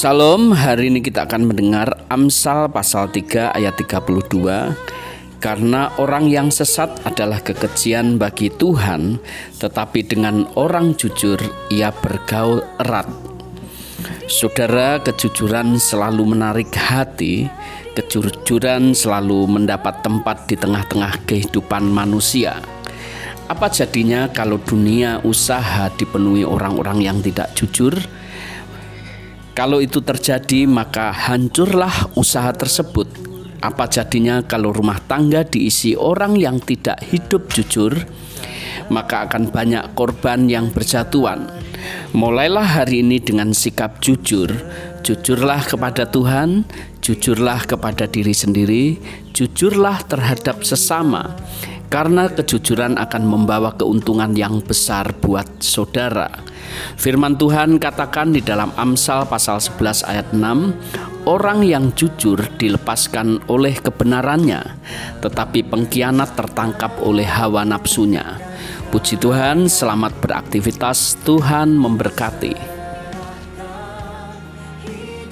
Salam, hari ini kita akan mendengar Amsal pasal 3 ayat 32 Karena orang yang sesat adalah kekejian bagi Tuhan Tetapi dengan orang jujur ia bergaul erat. Saudara, kejujuran selalu menarik hati Kejujuran selalu mendapat tempat di tengah-tengah kehidupan manusia. Apa jadinya kalau dunia usaha dipenuhi orang-orang yang tidak jujur? Kalau itu terjadi, maka hancurlah usaha tersebut. Apa jadinya kalau rumah tangga diisi orang yang tidak hidup jujur? Maka akan banyak korban yang berjatuhan. Mulailah hari ini dengan sikap jujur. Jujurlah kepada Tuhan, jujurlah kepada diri sendiri, jujurlah terhadap sesama karena kejujuran akan membawa keuntungan yang besar buat saudara. Firman Tuhan katakan di dalam Amsal pasal 11 ayat 6, orang yang jujur dilepaskan oleh kebenarannya, tetapi pengkhianat tertangkap oleh hawa nafsunya. Puji Tuhan, selamat beraktivitas, Tuhan memberkati.